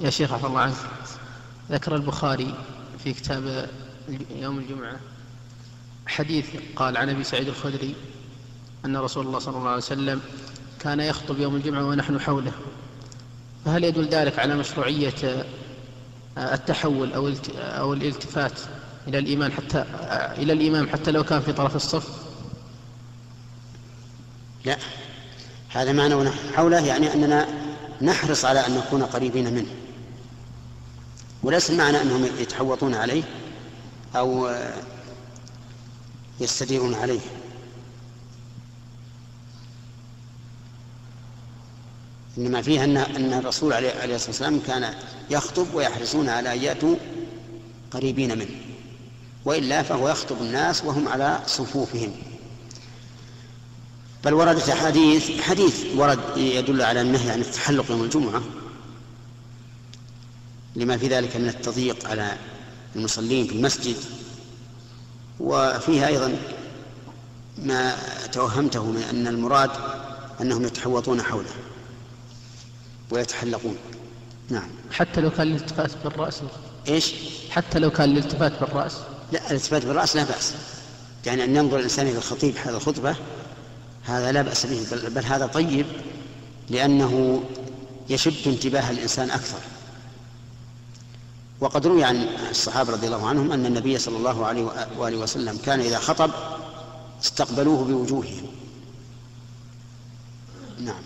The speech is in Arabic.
يا شيخ عفى الله عنك. ذكر البخاري في كتاب يوم الجمعة حديث قال عن أبي سعيد الخدري أن رسول الله صلى الله عليه وسلم كان يخطب يوم الجمعة ونحن حوله. فهل يدل ذلك على مشروعية التحول أو أو الالتفات إلى الإيمان حتى إلى الإمام حتى لو كان في طرف الصف؟ لا. هذا معنى ونحن حوله يعني أننا نحرص على أن نكون قريبين منه. وليس المعنى أنهم يتحوطون عليه أو يستديرون عليه. إنما فيه أن أن الرسول عليه الصلاة والسلام كان يخطب ويحرصون على أن يأتوا قريبين منه وإلا فهو يخطب الناس وهم على صفوفهم. بل وردت أحاديث حديث ورد يدل على النهي عن التحلق يوم الجمعة. لما في ذلك من التضييق على المصلين في المسجد. وفيها أيضا ما توهمته من أن المراد أنهم يتحوطون حوله ويتحلقون. نعم. حتى لو كان الالتفات بالرأس. إيش؟ حتى لو كان الالتفات بالرأس. لا الالتفات بالرأس لا بأس. يعني أن ينظر الإنسان إلى الخطيب هذا الخطبة هذا لا بأس به بل, بل هذا طيب لأنه يشد انتباه الإنسان أكثر. وقد روي عن الصحابة رضي الله عنهم أن النبي صلى الله عليه وآله وسلم كان إذا خطب استقبلوه بوجوههم. نعم.